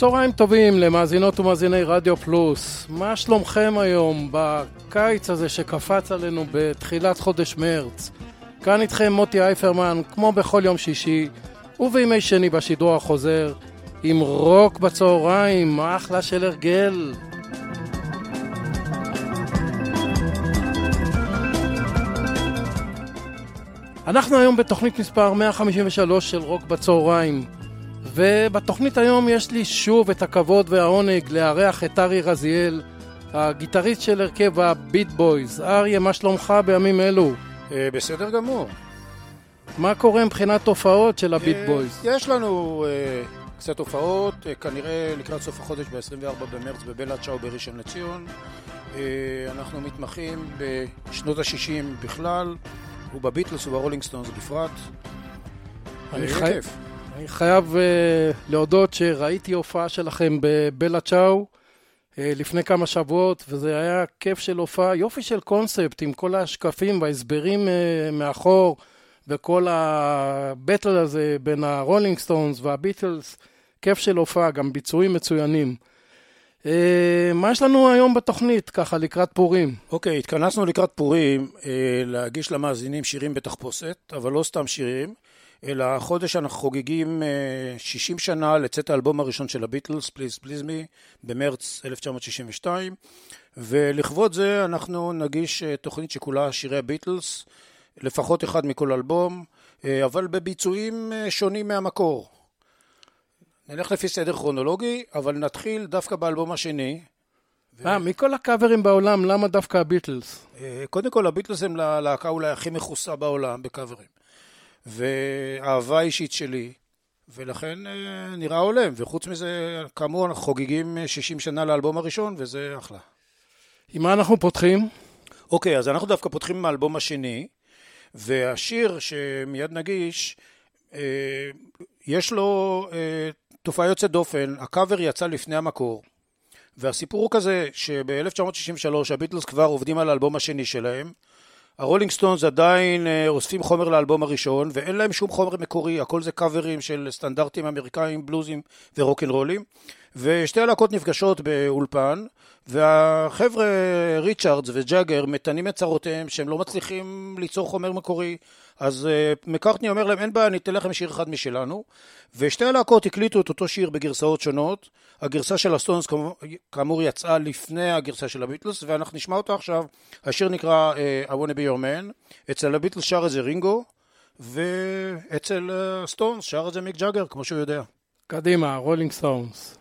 צהריים טובים למאזינות ומאזיני רדיו פלוס. מה שלומכם היום בקיץ הזה שקפץ עלינו בתחילת חודש מרץ? כאן איתכם מוטי אייפרמן, כמו בכל יום שישי, ובימי שני בשידור החוזר, עם רוק בצהריים, אחלה של הרגל. אנחנו היום בתוכנית מספר 153 של רוק בצהריים. ובתוכנית היום יש לי שוב את הכבוד והעונג לארח את אריה רזיאל, הגיטריסט של הרכב הביט בויז. אריה, מה שלומך בימים אלו? אה, בסדר גמור. מה קורה מבחינת הופעות של הביט אה, בויז? יש לנו אה, קצת הופעות, אה, כנראה לקראת סוף החודש ב-24 במרץ בבלה צ'או בראשון לציון. אה, אנחנו מתמחים בשנות ה-60 בכלל, ובביטלס וברולינג סטונס בפרט. אני אה, חי- כיף. אני חייב uh, להודות שראיתי הופעה שלכם בבלה צ'או uh, לפני כמה שבועות, וזה היה כיף של הופעה, יופי של קונספט עם כל השקפים וההסברים uh, מאחור, וכל הבטל הזה בין הרולינג סטונס והביטלס, כיף של הופעה, גם ביצועים מצוינים. Uh, מה יש לנו היום בתוכנית, ככה לקראת פורים? אוקיי, התכנסנו לקראת פורים אה, להגיש למאזינים שירים בתחפושת, אבל לא סתם שירים, אלא החודש אנחנו חוגגים אה, 60 שנה לצאת האלבום הראשון של הביטלס, פליז פליז מי, במרץ 1962, ולכבוד זה אנחנו נגיש אה, תוכנית שכולה שירי הביטלס, לפחות אחד מכל אלבום, אה, אבל בביצועים אה, שונים מהמקור. נלך לפי סדר כרונולוגי, אבל נתחיל דווקא באלבום השני, אה, מכל הקאברים בעולם, למה דווקא הביטלס? אה, קודם כל, הביטלס הם הלהקה אולי הכי מכוסה בעולם בקאברים. ואהבה אישית שלי, ולכן אה, נראה הולם. וחוץ מזה, כאמור, אנחנו חוגגים אה, 60 שנה לאלבום הראשון, וזה אחלה. עם מה אנחנו פותחים? אוקיי, אז אנחנו דווקא פותחים עם האלבום השני, והשיר שמיד נגיש, אה, יש לו אה, תופעה יוצאת דופן, הקאבר יצא לפני המקור. והסיפור הוא כזה, שב-1963 הביטלס כבר עובדים על האלבום השני שלהם, הרולינג סטונס עדיין אה, אוספים חומר לאלבום הראשון, ואין להם שום חומר מקורי, הכל זה קאברים של סטנדרטים אמריקאים, בלוזים ורוקנרולים, ושתי הלהקות נפגשות באולפן, והחבר'ה ריצ'רדס וג'אגר מתנים את צרותיהם שהם לא מצליחים ליצור חומר מקורי, אז אה, מקארטני אומר להם אין בעיה, ניתן לכם שיר אחד משלנו, ושתי הלהקות הקליטו את אותו שיר בגרסאות שונות, הגרסה של הסטונס כאמור- יצאה לפני הגרסה של הביטלס, ואנחנו נשמע אותה עכשיו, השיר נקרא אה, I wanna be your man, אצל הביטלס שר את זה רינגו, ואצל הסטונס שר את זה מיק ג'אגר, כמו שהוא יודע. קדימה, רולינג סטונס.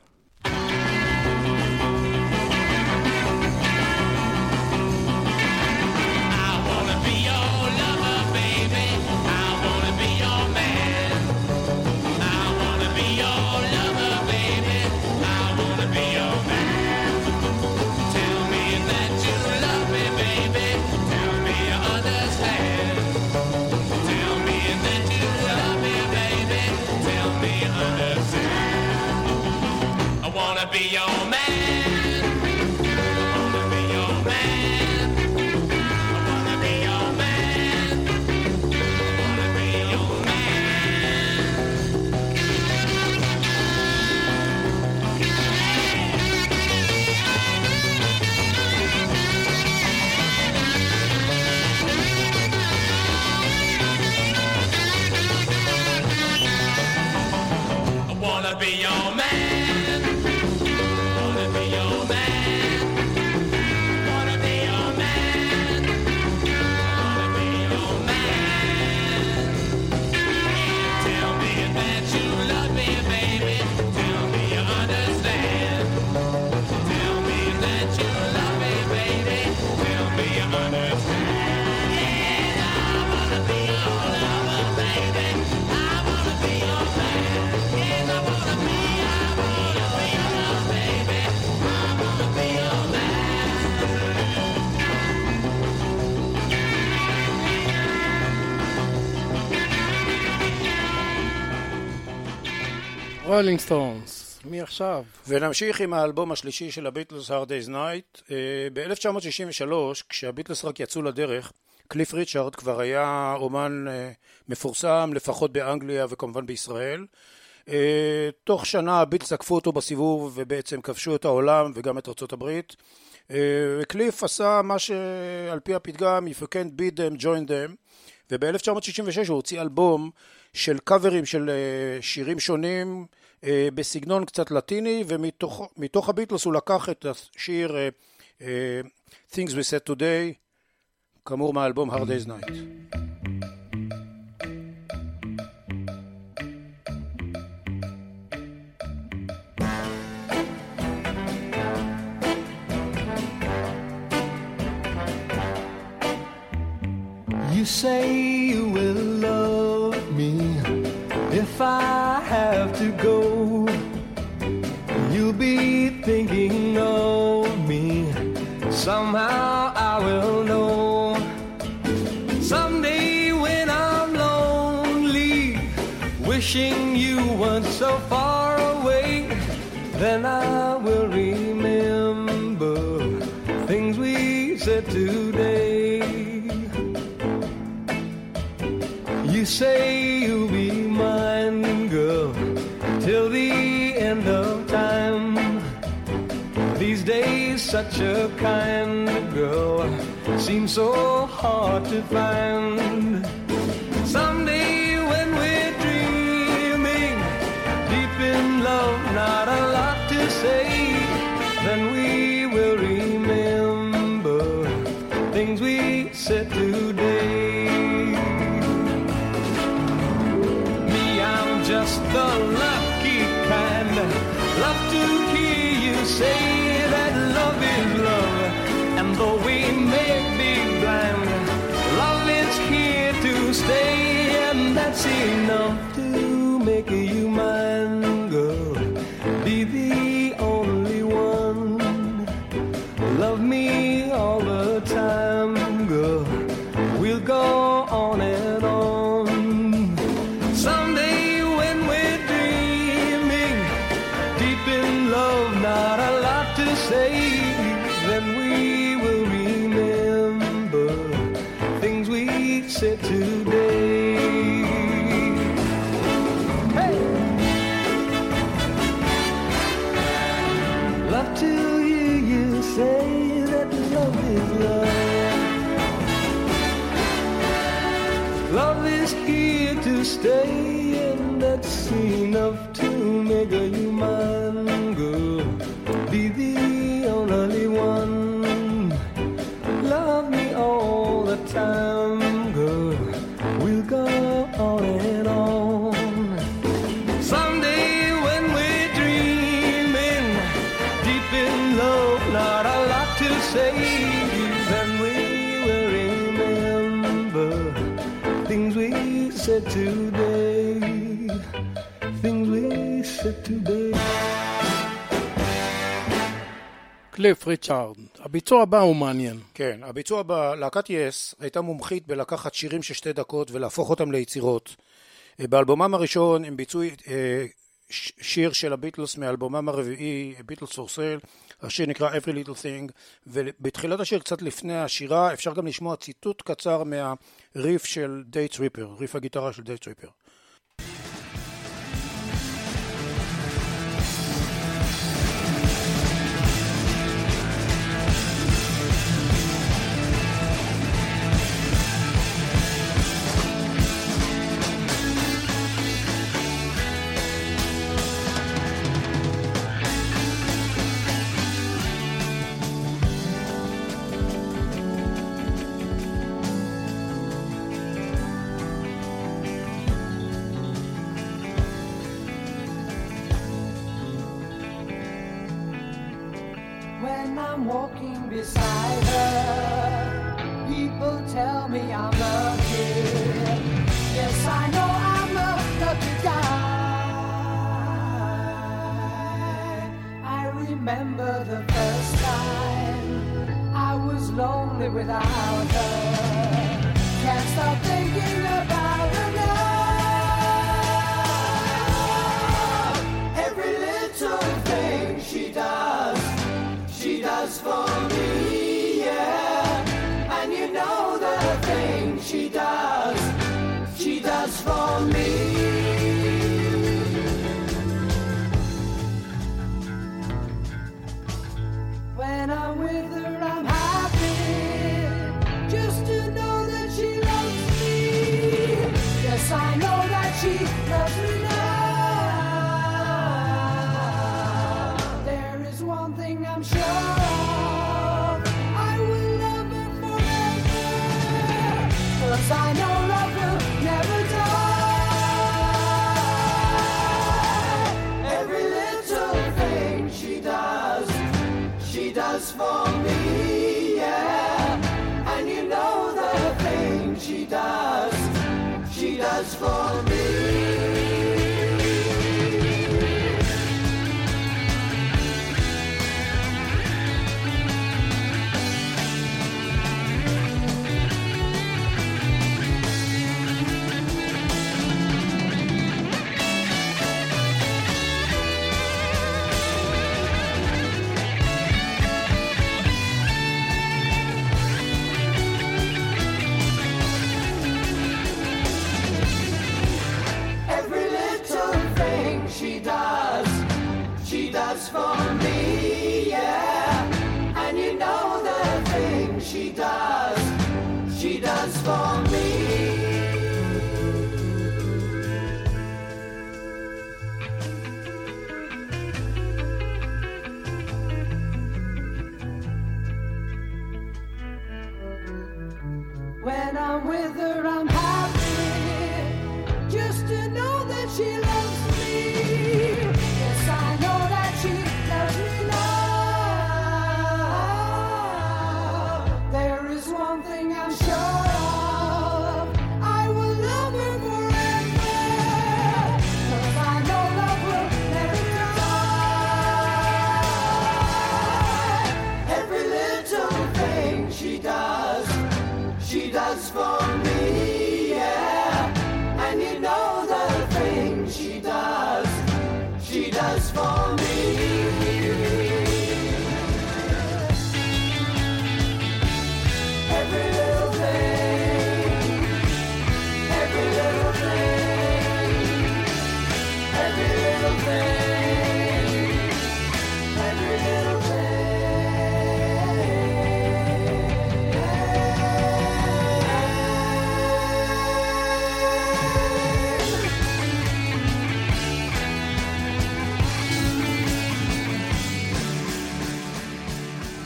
רולינג סטונס, מי עכשיו? ונמשיך עם האלבום השלישי של הביטלס, Hard Day's Night. ב-1963, כשהביטלס רק יצאו לדרך, קליף ריצ'ארד כבר היה אומן אה, מפורסם, לפחות באנגליה וכמובן בישראל. אה, תוך שנה הביטלס עקפו אותו בסיבוב ובעצם כבשו את העולם וגם את ארצות הברית. אה, וקליף עשה מה שעל פי הפתגם If you can't beat them, join them וב-1966 הוא הוציא אלבום של קאברים של אה, שירים שונים אה, בסגנון קצת לטיני ומתוך הביטלס הוא לקח את השיר אה, אה, Things We Said Today כאמור מהאלבום Hard Day's Night. You say you will love me if I to go. You'll be thinking of me. Somehow I will know. Someday when I'm lonely, wishing you weren't so far away, then I will remember things we said today. You say such a kind of girl seems so hard to find. Someday, when we're dreaming, deep in love, not a lot to say, then we will remember things we said today. Stay, קליף ריצ'ארד. הביצוע הבא הוא מעניין. כן, הביצוע בלהקת יס הייתה מומחית בלקחת שירים של שתי דקות ולהפוך אותם ליצירות. אה, באלבומם הראשון הם ביצעו אה, שיר של הביטלס מאלבומם הרביעי, Beatles for Sale, השיר נקרא Every Little Thing, ובתחילת השיר, קצת לפני השירה, אפשר גם לשמוע ציטוט קצר מהריף של Day Tripper, ריף הגיטרה של Day Tripper. alive.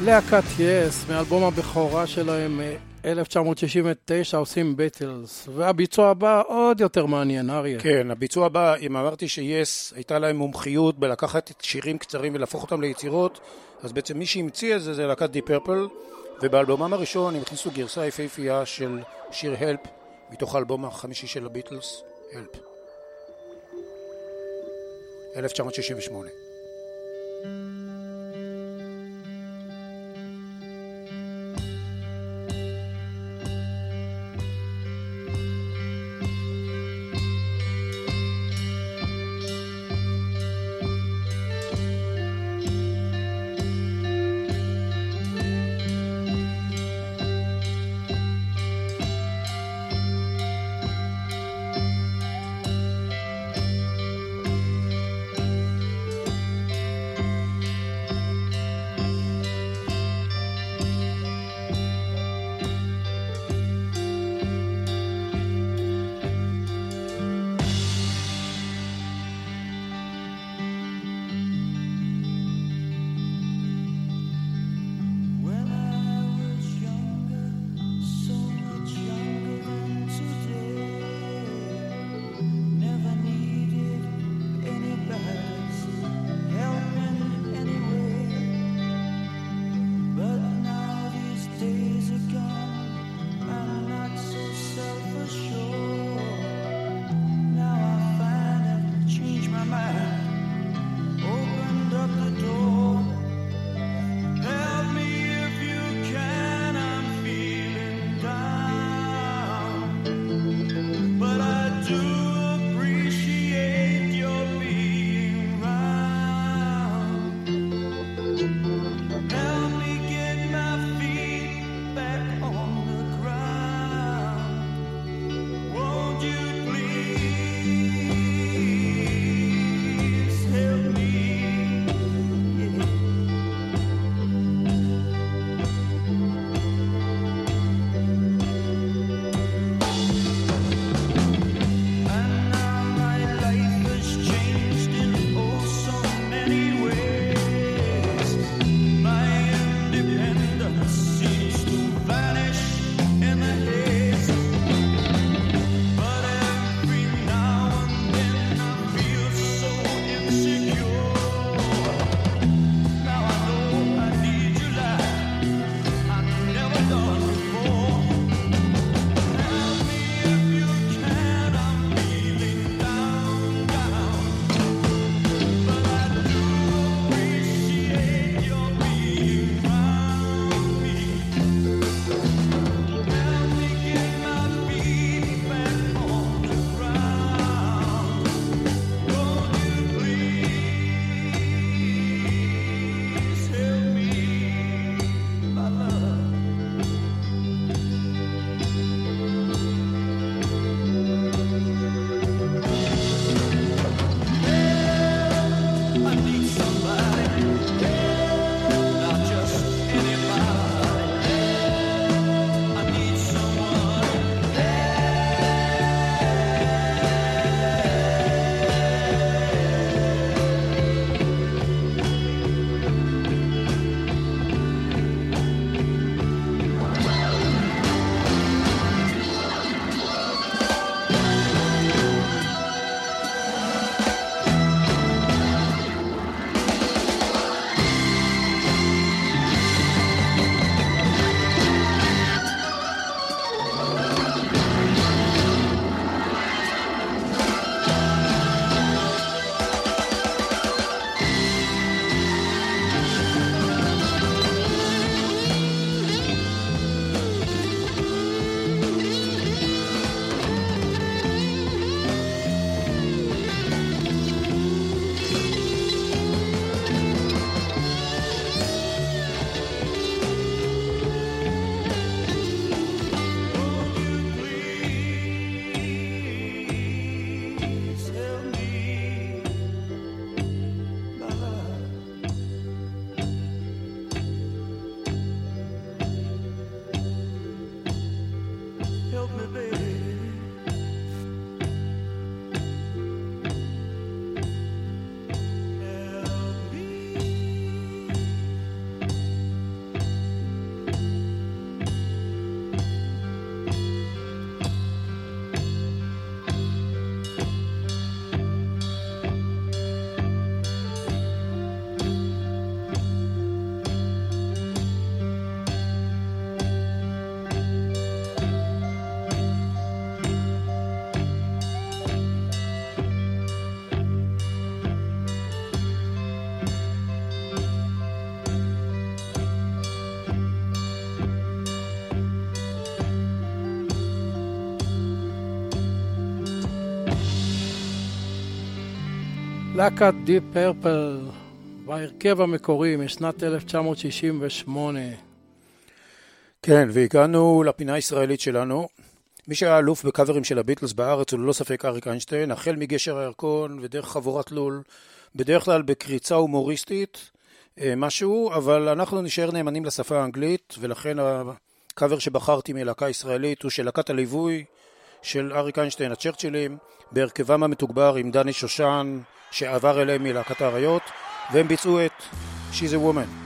להקת יס, מאלבום הבכורה שלהם 1969, עושים ביטלס, והביצוע הבא עוד יותר מעניין, אריה. כן, הביצוע הבא, אם אמרתי שיס הייתה להם מומחיות בלקחת שירים קצרים ולהפוך אותם ליצירות, אז בעצם מי שהמציא את זה זה להקת די פרפל, ובאלבומם הראשון הם הכניסו גרסה יפהפייה של שיר הלפ, מתוך האלבום החמישי של הביטלס, הלפ. 1968 להקת דיפ פרפל בהרכב המקורי משנת 1968. כן, והגענו לפינה הישראלית שלנו. מי שהיה אלוף בקאברים של הביטלס בארץ הוא ללא ספק אריק איינשטיין, החל מגשר הירקון ודרך חבורת לול, בדרך כלל בקריצה הומוריסטית, אה, משהו, אבל אנחנו נשאר נאמנים לשפה האנגלית, ולכן הקאבר שבחרתי מלהקה ישראלית הוא של להקת הליווי של אריק איינשטיין, הצ'רצ'ילים, בהרכבם המתוגבר עם דני שושן, שעבר אליהם מלהקת האריות, והם ביצעו את She's a Woman.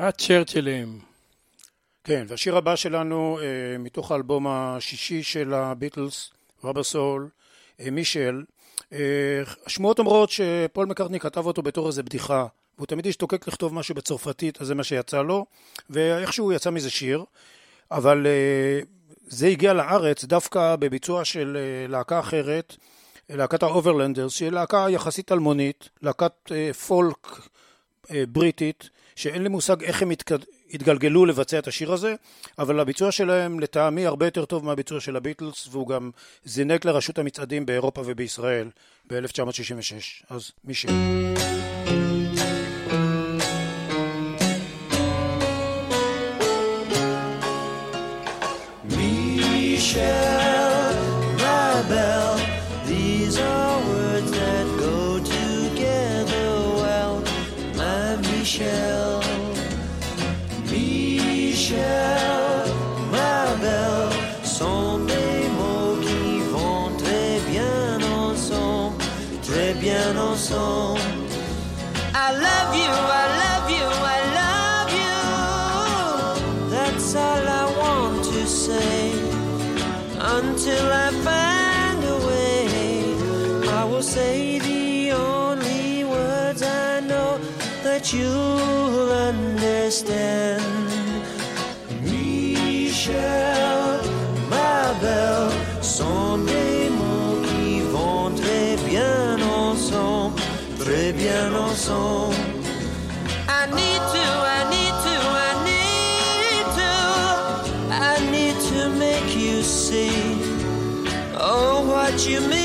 הצ'רצ'ילים. כן, והשיר הבא שלנו אה, מתוך האלבום השישי של הביטלס, Rubber Soul, אה, מישל. אה, השמועות אומרות שפול מקארטני כתב אותו בתור איזה בדיחה, והוא תמיד השתוקק לכתוב משהו בצרפתית, אז זה מה שיצא לו, ואיכשהו יצא מזה שיר, אבל אה, זה הגיע לארץ דווקא בביצוע של אה, להקה אחרת, להקת האוברלנדרס, שהיא להקה יחסית אלמונית, להקת אה, פולק אה, בריטית, שאין לי מושג איך הם התקד... התגלגלו לבצע את השיר הזה, אבל הביצוע שלהם לטעמי הרבה יותר טוב מהביצוע של הביטלס, והוא גם זינק לרשות המצעדים באירופה ובישראל ב-1966. אז מישל. Michelle, you'll understand. Michel, ma belle, sont des mots qui vont très bien ensemble, très bien ensemble. I need to, I need to, I need to, I need to make you see, oh, what you mean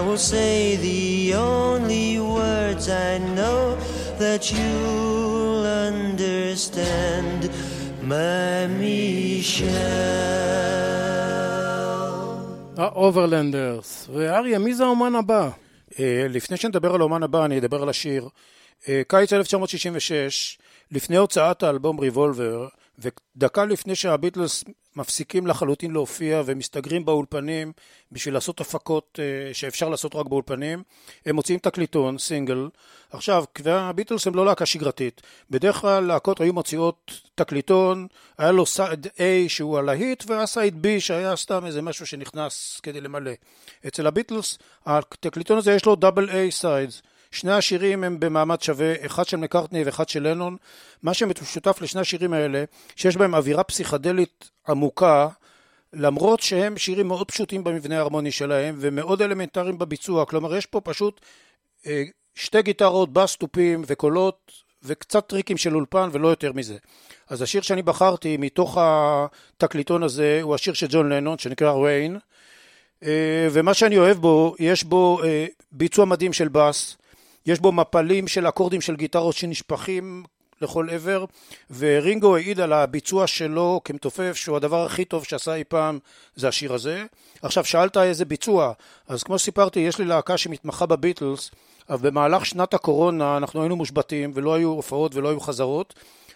I will say the only words I know that you'll understand, my Michelle. האוברלנדרס. ואריה, מי זה האומן הבא? לפני שנדבר על האומן הבא, אני אדבר על השיר. קיץ 1966, לפני הוצאת האלבום ריבולבר, ודקה לפני שהביטלס מפסיקים לחלוטין להופיע ומסתגרים באולפנים בשביל לעשות הפקות אה, שאפשר לעשות רק באולפנים, הם מוציאים תקליטון, סינגל. עכשיו, הביטלס הם לא להקה שגרתית. בדרך כלל להקות היו מוציאות תקליטון, היה לו side A שהוא הלהיט, והיה side B שהיה סתם איזה משהו שנכנס כדי למלא. אצל הביטלס, התקליטון הזה יש לו double A sides. שני השירים הם במעמד שווה, אחד של מקארטני ואחד של לנון. מה שמשותף לשני השירים האלה, שיש בהם אווירה פסיכדלית עמוקה, למרות שהם שירים מאוד פשוטים במבנה ההרמוני שלהם, ומאוד אלמנטריים בביצוע. כלומר, יש פה פשוט אה, שתי גיטרות, בס, תופים וקולות, וקצת טריקים של אולפן, ולא יותר מזה. אז השיר שאני בחרתי מתוך התקליטון הזה, הוא השיר של ג'ון לנון, שנקרא ריין. אה, ומה שאני אוהב בו, יש בו אה, ביצוע מדהים של בס, יש בו מפלים של אקורדים של גיטרות שנשפכים לכל עבר, ורינגו העיד על הביצוע שלו כמתופף, שהוא הדבר הכי טוב שעשה אי פעם, זה השיר הזה. עכשיו, שאלת איזה ביצוע, אז כמו שסיפרתי, יש לי להקה שמתמחה בביטלס, אבל במהלך שנת הקורונה אנחנו היינו מושבתים, ולא היו הופעות ולא היו חזרות,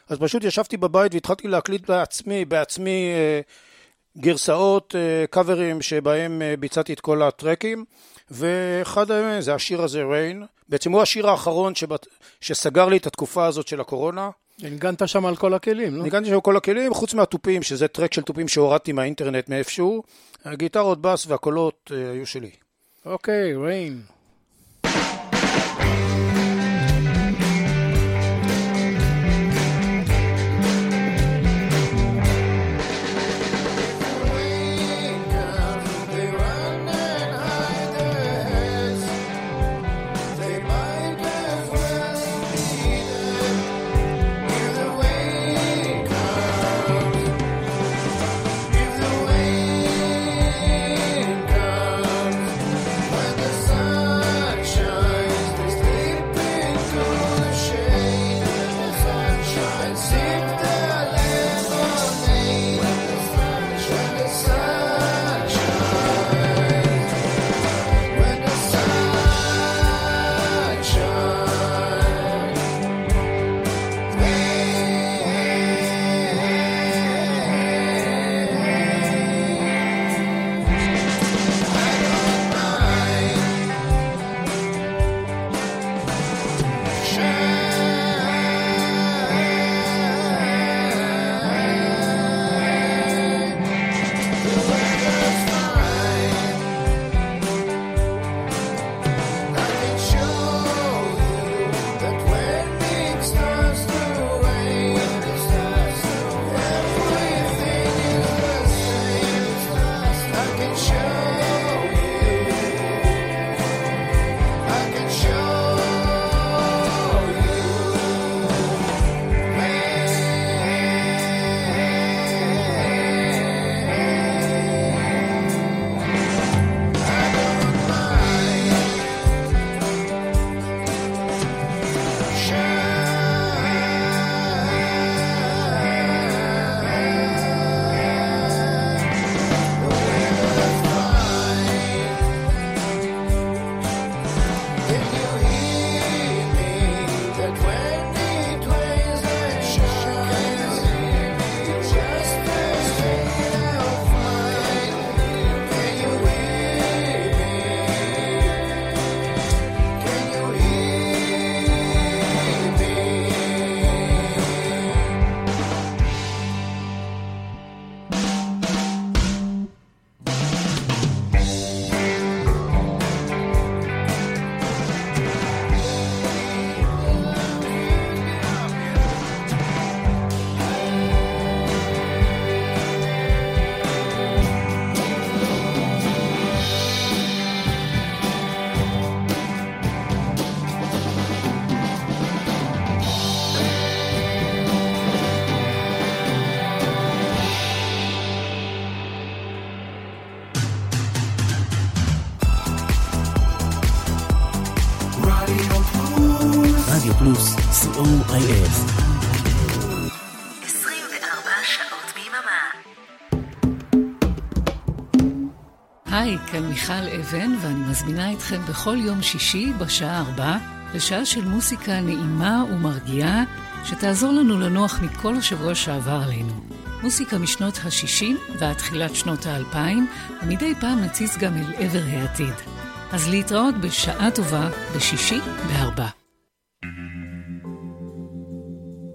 אז פשוט ישבתי בבית והתחלתי להקליט בעצמי, בעצמי אה, גרסאות, אה, קאברים שבהם אה, ביצעתי את כל הטרקים, ואחד מהם זה השיר הזה, ריין. בעצם הוא השיר האחרון שבת... שסגר לי את התקופה הזאת של הקורונה. ניגנת שם על כל הכלים, לא? ניגנתי שם כל הכלים, חוץ מהתופים, שזה טרק של תופים שהורדתי מהאינטרנט מאיפשהו. הגיטרות, בס והקולות אה, היו שלי. אוקיי, ריין. כאן מיכל אבן, ואני מזמינה אתכם בכל יום שישי בשעה ארבע לשעה של מוסיקה נעימה ומרגיעה, שתעזור לנו לנוח מכל השבוע שעבר עלינו. מוסיקה משנות ה-60 ועד תחילת שנות ה-2000, ומדי פעם נציץ גם אל עבר העתיד. אז להתראות בשעה טובה בשישי בארבע.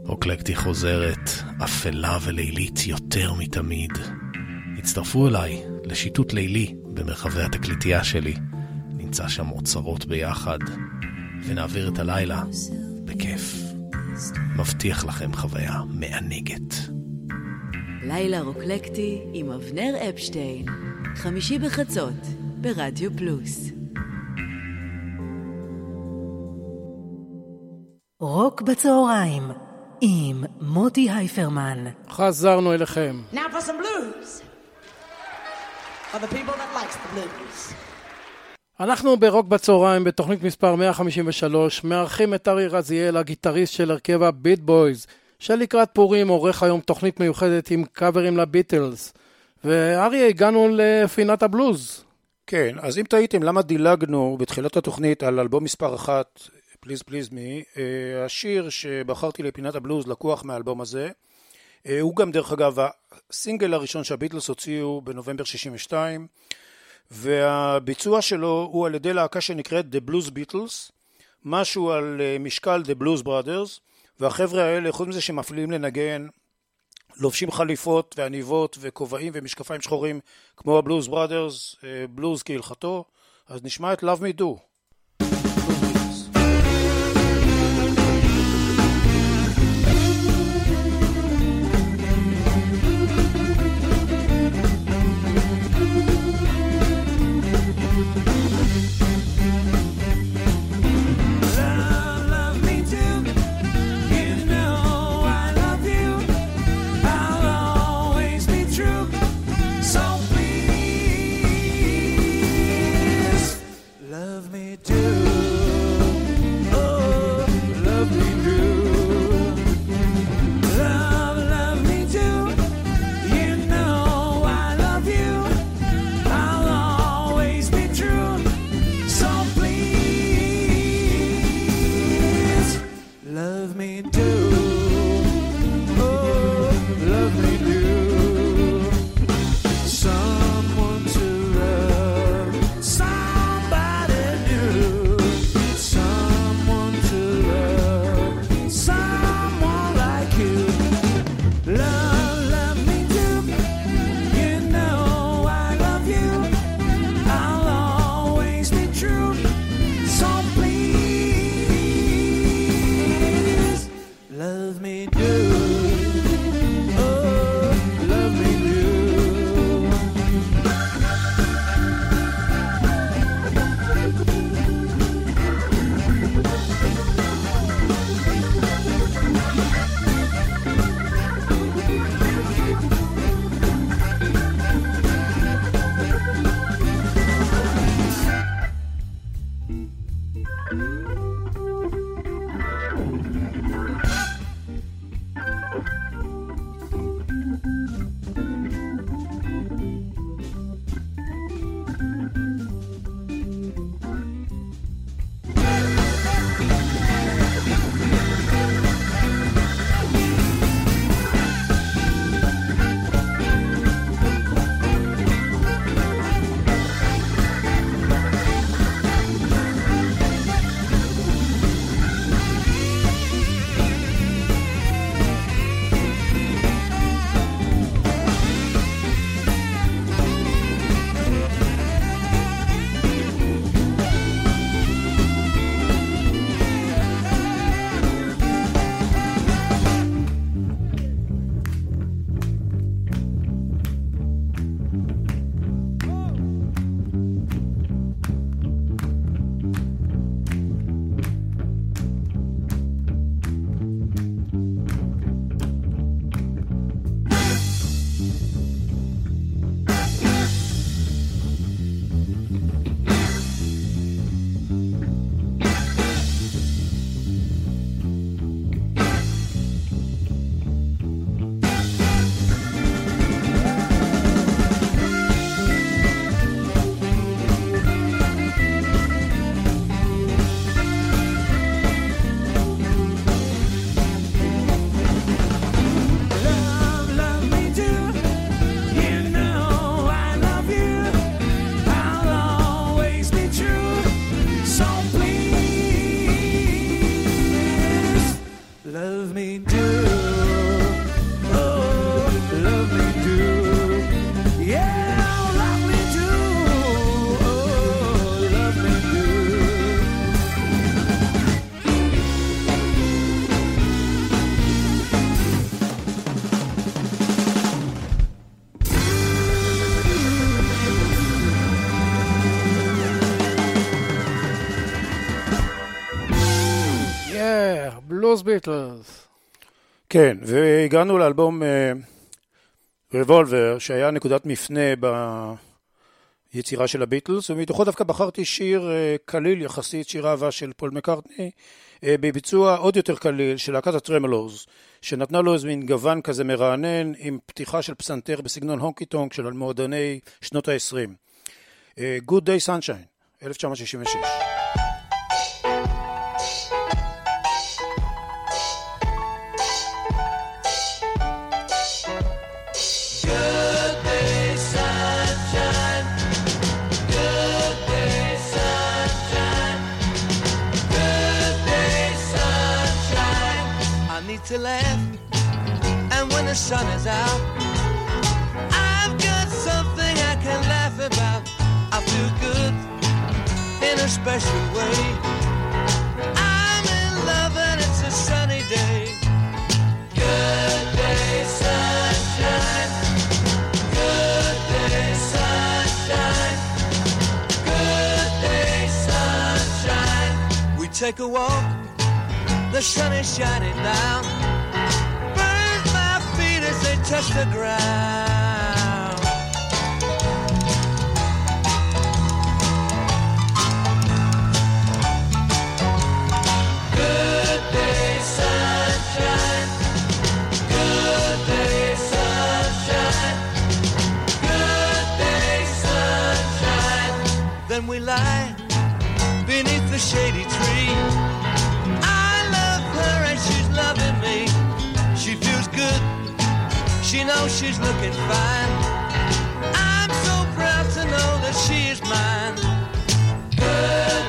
אוקלקטי חוזרת, אפלה ולילית יותר מתמיד. הצטרפו אליי לשיטוט לילי במרחבי התקליטייה שלי. נמצא שם אוצרות ביחד, ונעביר את הלילה בכיף. מבטיח לכם חוויה מענגת. לילה רוקלקטי עם אבנר אפשטיין, חמישי בחצות, ברדיו פלוס. רוק בצהריים, עם מוטי הייפרמן. חזרנו אליכם. Now for some blues. For the people that likes the blues. אנחנו ברוק בצהריים בתוכנית מספר 153 מארחים את ארי רזיאל, הגיטריסט של הרכב הביט בויז, שלקראת פורים עורך היום תוכנית מיוחדת עם קאברים לביטלס. וארי, הגענו לפינת הבלוז. כן, אז אם תהיתם למה דילגנו בתחילת התוכנית על אלבום מספר אחת, פליז פליז מי, השיר שבחרתי לפינת הבלוז לקוח מהאלבום הזה. אה, הוא גם דרך אגב הסינגל הראשון שהביטלס הוציאו בנובמבר 62 והביצוע שלו הוא על ידי להקה שנקראת The Blues Beatles משהו על אה, משקל The Blues Brothers והחבר'ה האלה חוץ מזה שמפליאים לנגן לובשים חליפות ועניבות וכובעים ומשקפיים שחורים כמו הבלוז בראדרס, בלוז כהלכתו אז נשמע את Love Me Do בלוז ביטלס. כן, והגענו לאלבום רבולבר, שהיה נקודת מפנה ביצירה של הביטלס, ומתוכו דווקא בחרתי שיר אה, קליל יחסית, שיר אהבה של פול מקארטני, אה, בביצוע עוד יותר קליל של להקת הטרמלוז, שנתנה לו איזה מין גוון כזה מרענן, עם פתיחה של פסנתר בסגנון honky tonk של מועדוני שנות ה-20. Good Day Sunshine, 1966. To laugh, and when the sun is out, I've got something I can laugh about. I feel good in a special way. I'm in love, and it's a sunny day. Good day, sunshine. Good day, sunshine. Good day, sunshine. We take a walk, the sun is shining down. Burns my feet as they touch the ground. Good day, sunshine. Good day, sunshine. Good day, sunshine. Then we lie beneath the shady tree. She knows she's looking fine. I'm so proud to know that she is mine. Good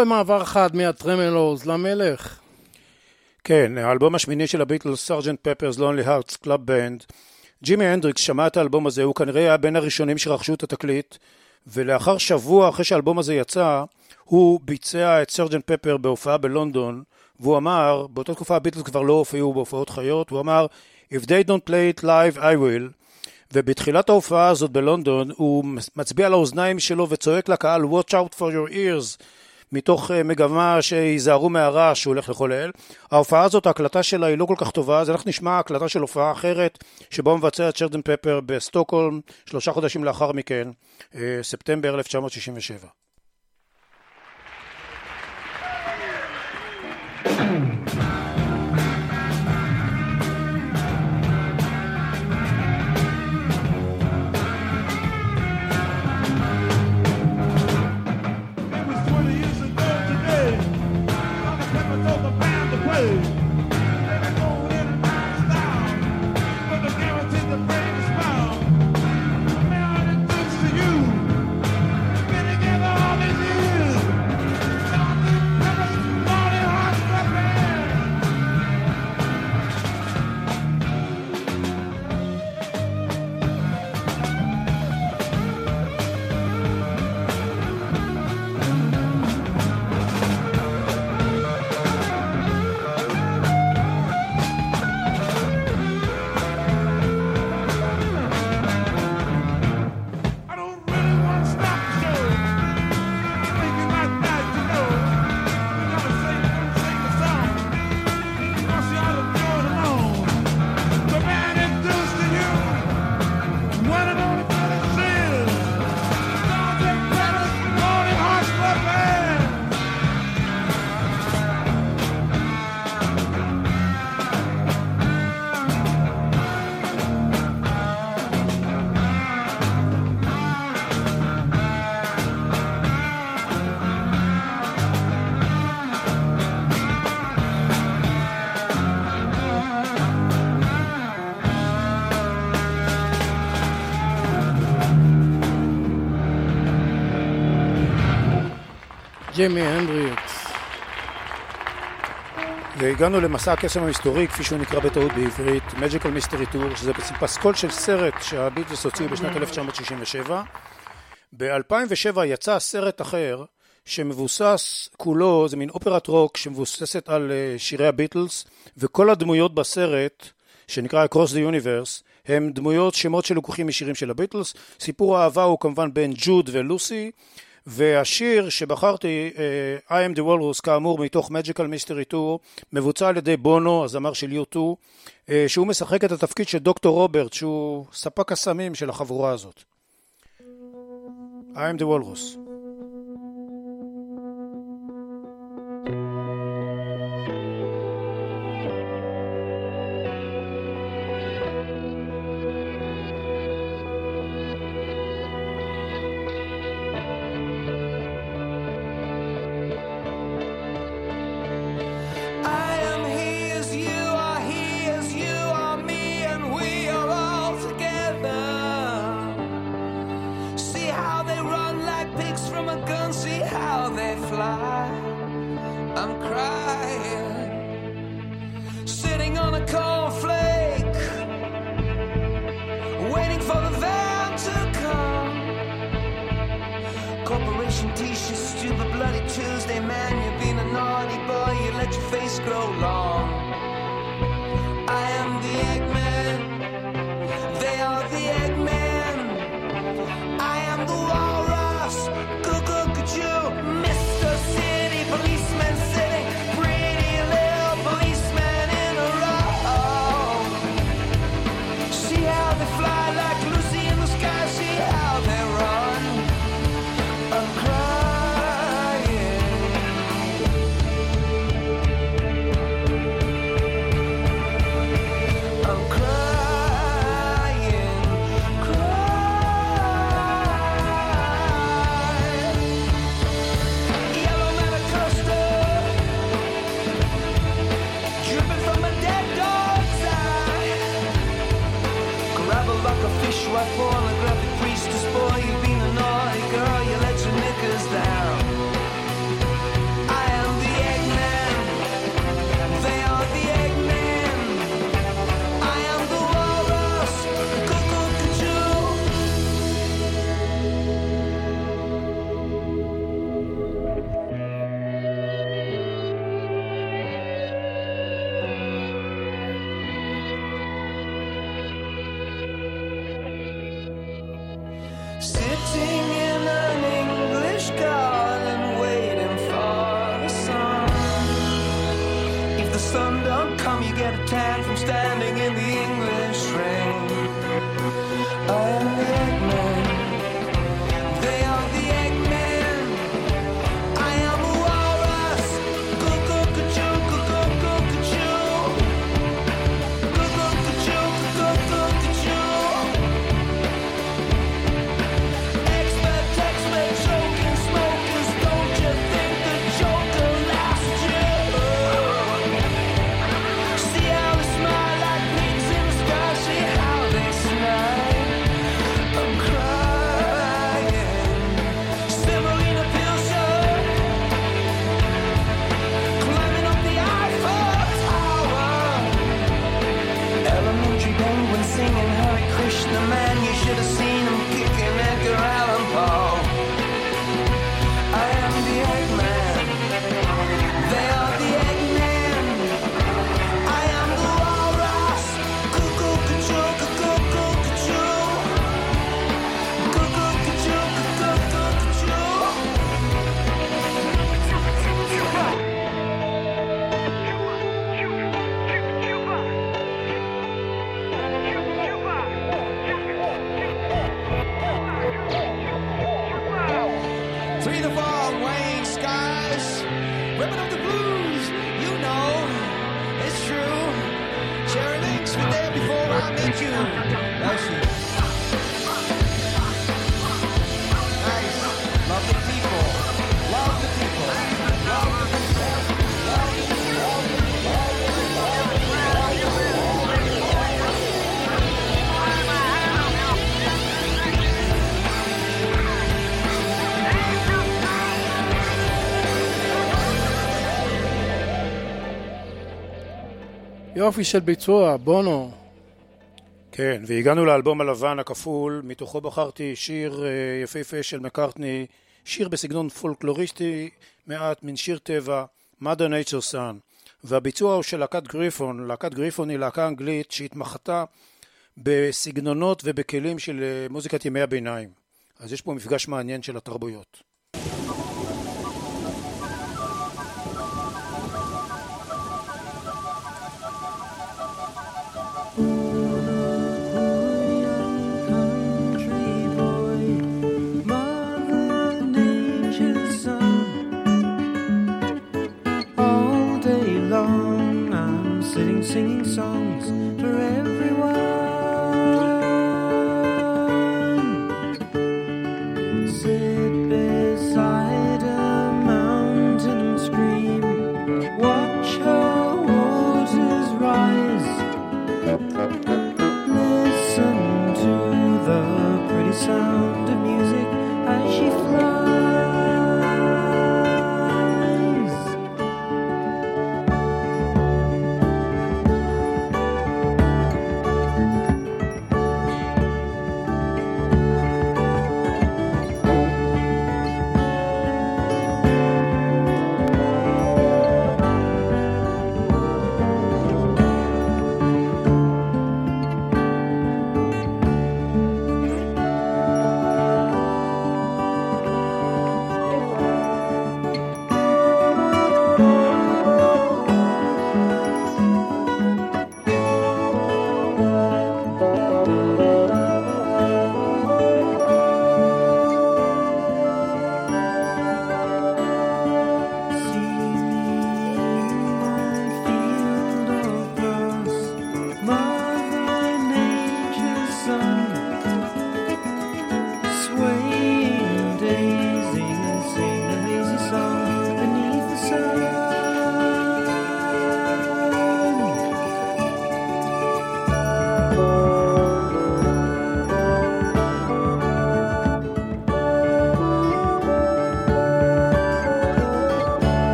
במעבר חד מהטרמלוז למלך. כן, האלבום השמיני של הביטלס, Sergeant Pepper's Lonely Hearts Club Band. ג'ימי הנדריקס שמע את האלבום הזה, הוא כנראה היה בין הראשונים שרכשו את התקליט, ולאחר שבוע אחרי שהאלבום הזה יצא, הוא ביצע את Sergeant Pepper בהופעה בלונדון, והוא אמר, באותה תקופה הביטלס כבר לא הופיעו בהופעות חיות, הוא אמר, If they don't play it live, I will. ובתחילת ההופעה הזאת בלונדון, הוא מצביע על האוזניים שלו וצועק לקהל, Watch out for your ears. מתוך אה, מגמה שייזהרו מהרעש שהוא הולך לחולל. ההופעה הזאת, ההקלטה שלה היא לא כל כך טובה, אז אנחנו נשמע הקלטה של הופעה אחרת, שבה מבצע את שרדן פפר בסטוקהולם, שלושה חודשים לאחר מכן, אה, ספטמבר 1967. ג'ימי הנדריקס. והגענו למסע הקסם המסתורי, כפי שהוא נקרא בטעות בעברית, Magical Mystery Tour, שזה בעצם פסקול של סרט שהביטלס הוציאו בשנת mm. 1967. ב-2007 יצא סרט אחר, שמבוסס כולו, זה מין אופרת רוק שמבוססת על אה, שירי הביטלס, וכל הדמויות בסרט, שנקרא Across the Universe, הם דמויות, שמות שלקוחים משירים של הביטלס. סיפור האהבה הוא כמובן בין ג'וד ולוסי. והשיר שבחרתי, אה, I am the walrus, כאמור, מתוך Magical Mystery Tour, מבוצע על ידי בונו, הזמר של U2, אה, שהוא משחק את התפקיד של דוקטור רוברט, שהוא ספק הסמים של החבורה הזאת. I am the walrus. יופי של ביצוע, בונו. כן, והגענו לאלבום הלבן הכפול, מתוכו בחרתי שיר אה, יפהפה של מקארטני, שיר בסגנון פולקלוריסטי מעט, מין שיר טבע, Mother Nature Sun, והביצוע הוא של להקת גריפון, להקת גריפון היא להקה אנגלית שהתמחתה בסגנונות ובכלים של אה, מוזיקת ימי הביניים. אז יש פה מפגש מעניין של התרבויות.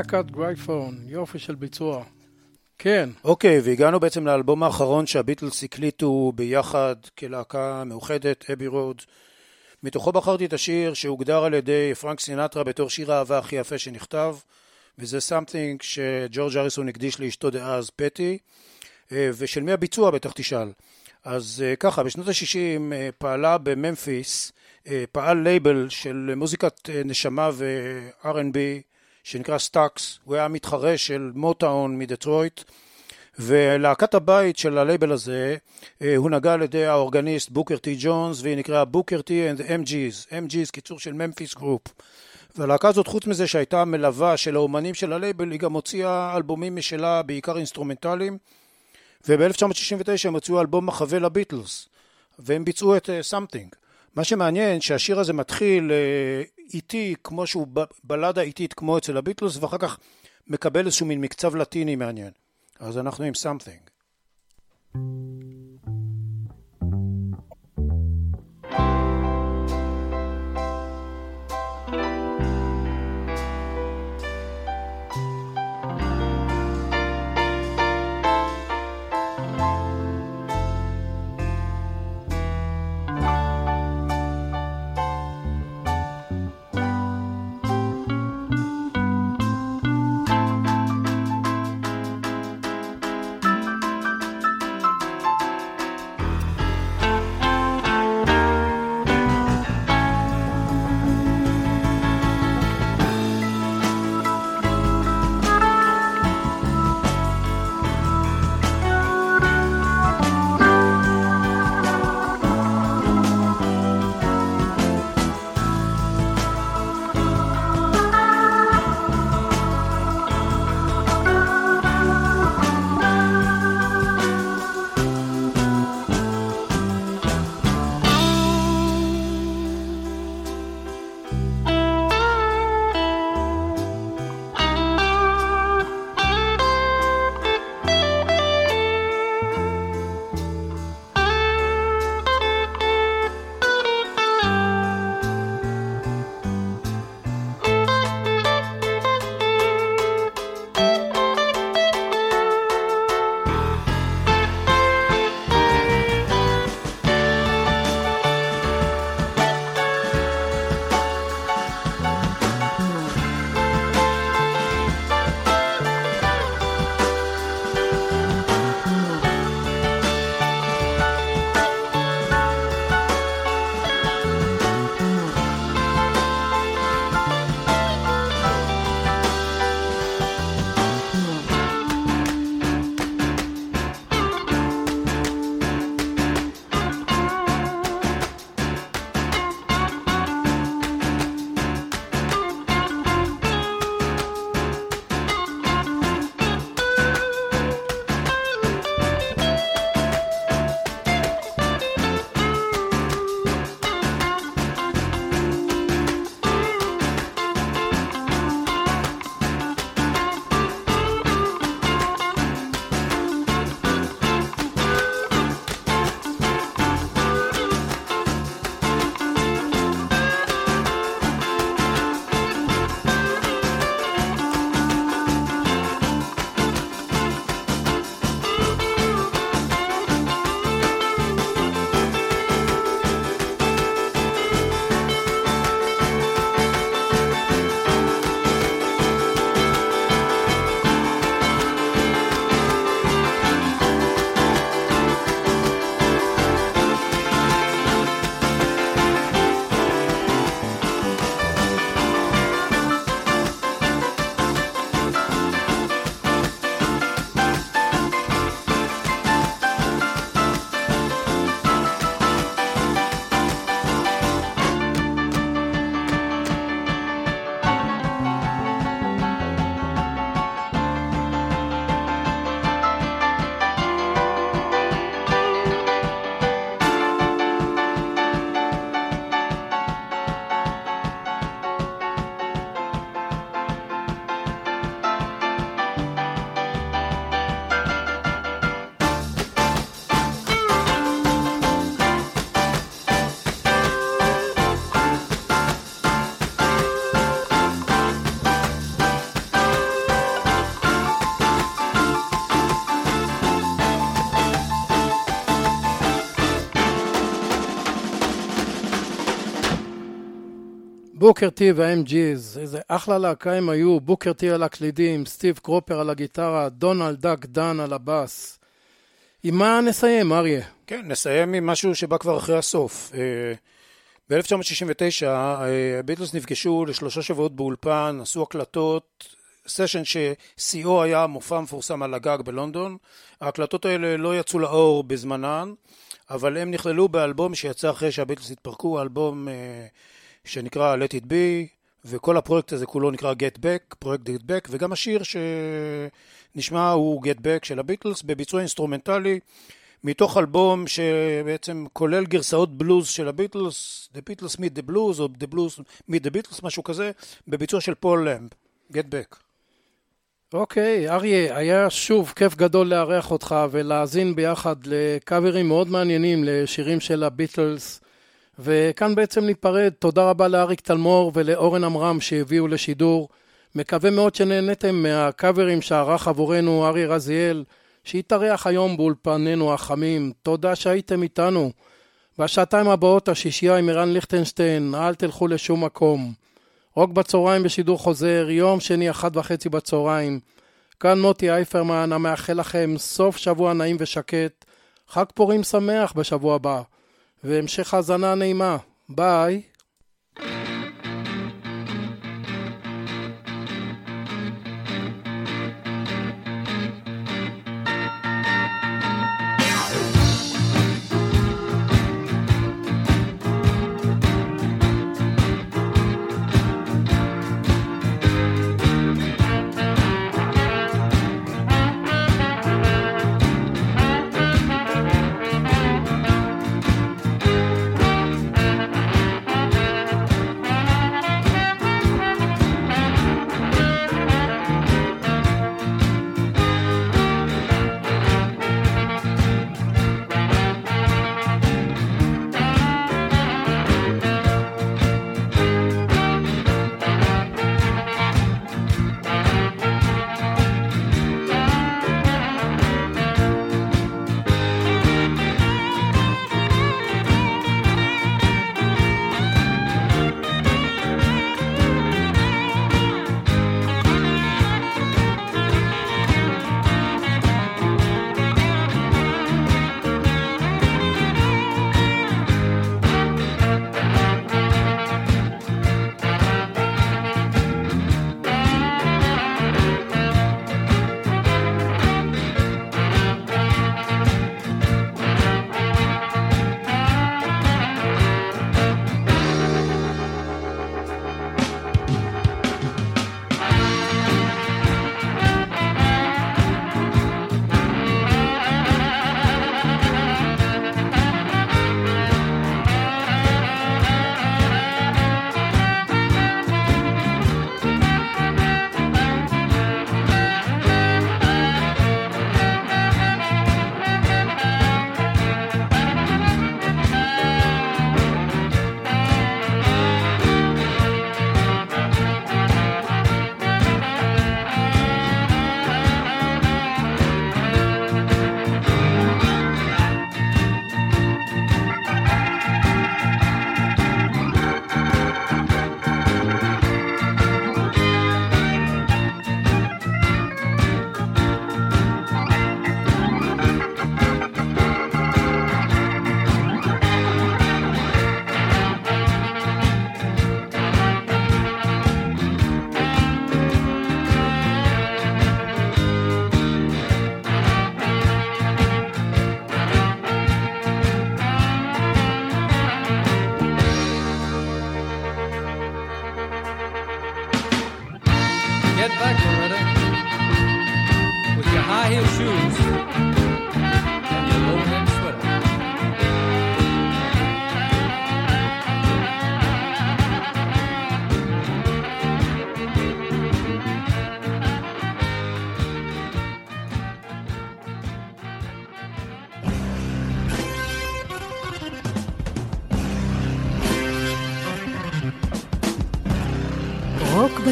להקת Grapefruit, יופי של ביצוע. כן. אוקיי, והגענו בעצם לאלבום האחרון שהביטלס הקליטו ביחד כלהקה מאוחדת, אבי רוד. מתוכו בחרתי את השיר שהוגדר על ידי פרנק סינטרה בתור שיר האהבה הכי יפה שנכתב, וזה something שג'ורג' האריסון הקדיש לאשתו דאז, פטי, אה, ושל מי הביצוע בטח תשאל. אז אה, ככה, בשנות ה-60 פעלה בממפיס, אה, פעל לייבל של מוזיקת אה, נשמה ו-R&B שנקרא סטאקס, הוא היה מתחרה של מוטאון מדטרויט, ולהקת הבית של הלייבל הזה אה, הונהגה על ידי האורגניסט בוקר טי ג'ונס, והיא נקראה בוקר טי and the MG's, MG's קיצור של ממפיס גרופ. והלהקה הזאת חוץ מזה שהייתה מלווה של האומנים של הלייבל, היא גם הוציאה אלבומים משלה, בעיקר אינסטרומנטליים, וב-1969 הם הוציאו אלבום מחווה לביטלס, והם ביצעו את uh, Something. מה שמעניין שהשיר הזה מתחיל אה, איטי כמו שהוא בלדה איטית כמו אצל הביטלס ואחר כך מקבל איזשהו מין מקצב לטיני מעניין. אז אנחנו עם something. בוקר טי והאם-ג'יז, איזה אחלה להקה הם היו, בוקר טי על הקלידים, סטיב קרופר על הגיטרה, דונלד דאק דן על הבאס. עם מה נסיים, אריה? כן, נסיים עם משהו שבא כבר אחרי הסוף. ב-1969 הביטלס נפגשו לשלושה שבועות באולפן, עשו הקלטות, סשן ששיאו היה מופע מפורסם על הגג בלונדון. ההקלטות האלה לא יצאו לאור בזמנן, אבל הם נכללו באלבום שיצא אחרי שהביטלס התפרקו, אלבום אה, שנקרא Let It Be, וכל הפרויקט הזה כולו נקרא Get Back, פרויקט Get Back, וגם השיר שנשמע הוא Get Back של הביטלס בביצוע אינסטרומנטלי. מתוך אלבום שבעצם כולל גרסאות בלוז של הביטלס, The Beatles Meet the Blues או The Blues Meet the Beatles, משהו כזה, בביצוע של פול למב, Get Back. אוקיי, אריה, היה שוב כיף גדול לארח אותך ולהאזין ביחד לקאברים מאוד מעניינים לשירים של הביטלס. וכאן בעצם ניפרד. תודה רבה לאריק תלמור ולאורן עמרם שהביאו לשידור. מקווה מאוד שנהניתם מהקאברים שערך עבורנו אריה רזיאל, שהתארח היום באולפנינו החמים. תודה שהייתם איתנו. בשעתיים הבאות השישייה עם ערן ליכטנשטיין, אל תלכו לשום מקום. רוק בצהריים בשידור חוזר, יום שני אחת וחצי בצהריים. כאן מוטי אייפרמן, המאחל לכם סוף שבוע נעים ושקט, חג פורים שמח בשבוע הבא, והמשך האזנה נעימה. ביי.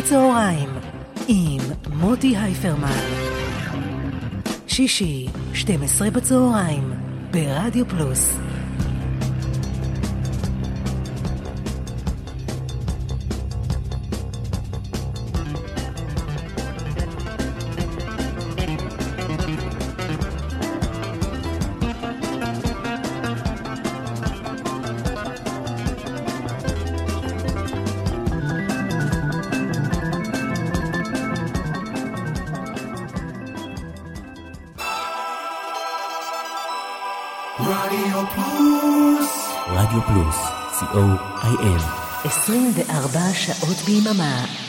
רוק בצהריים עם מוטי הייפרמן. שישי, 12 בצהריים, ברדיו פלוס. 24 שעות ביממה.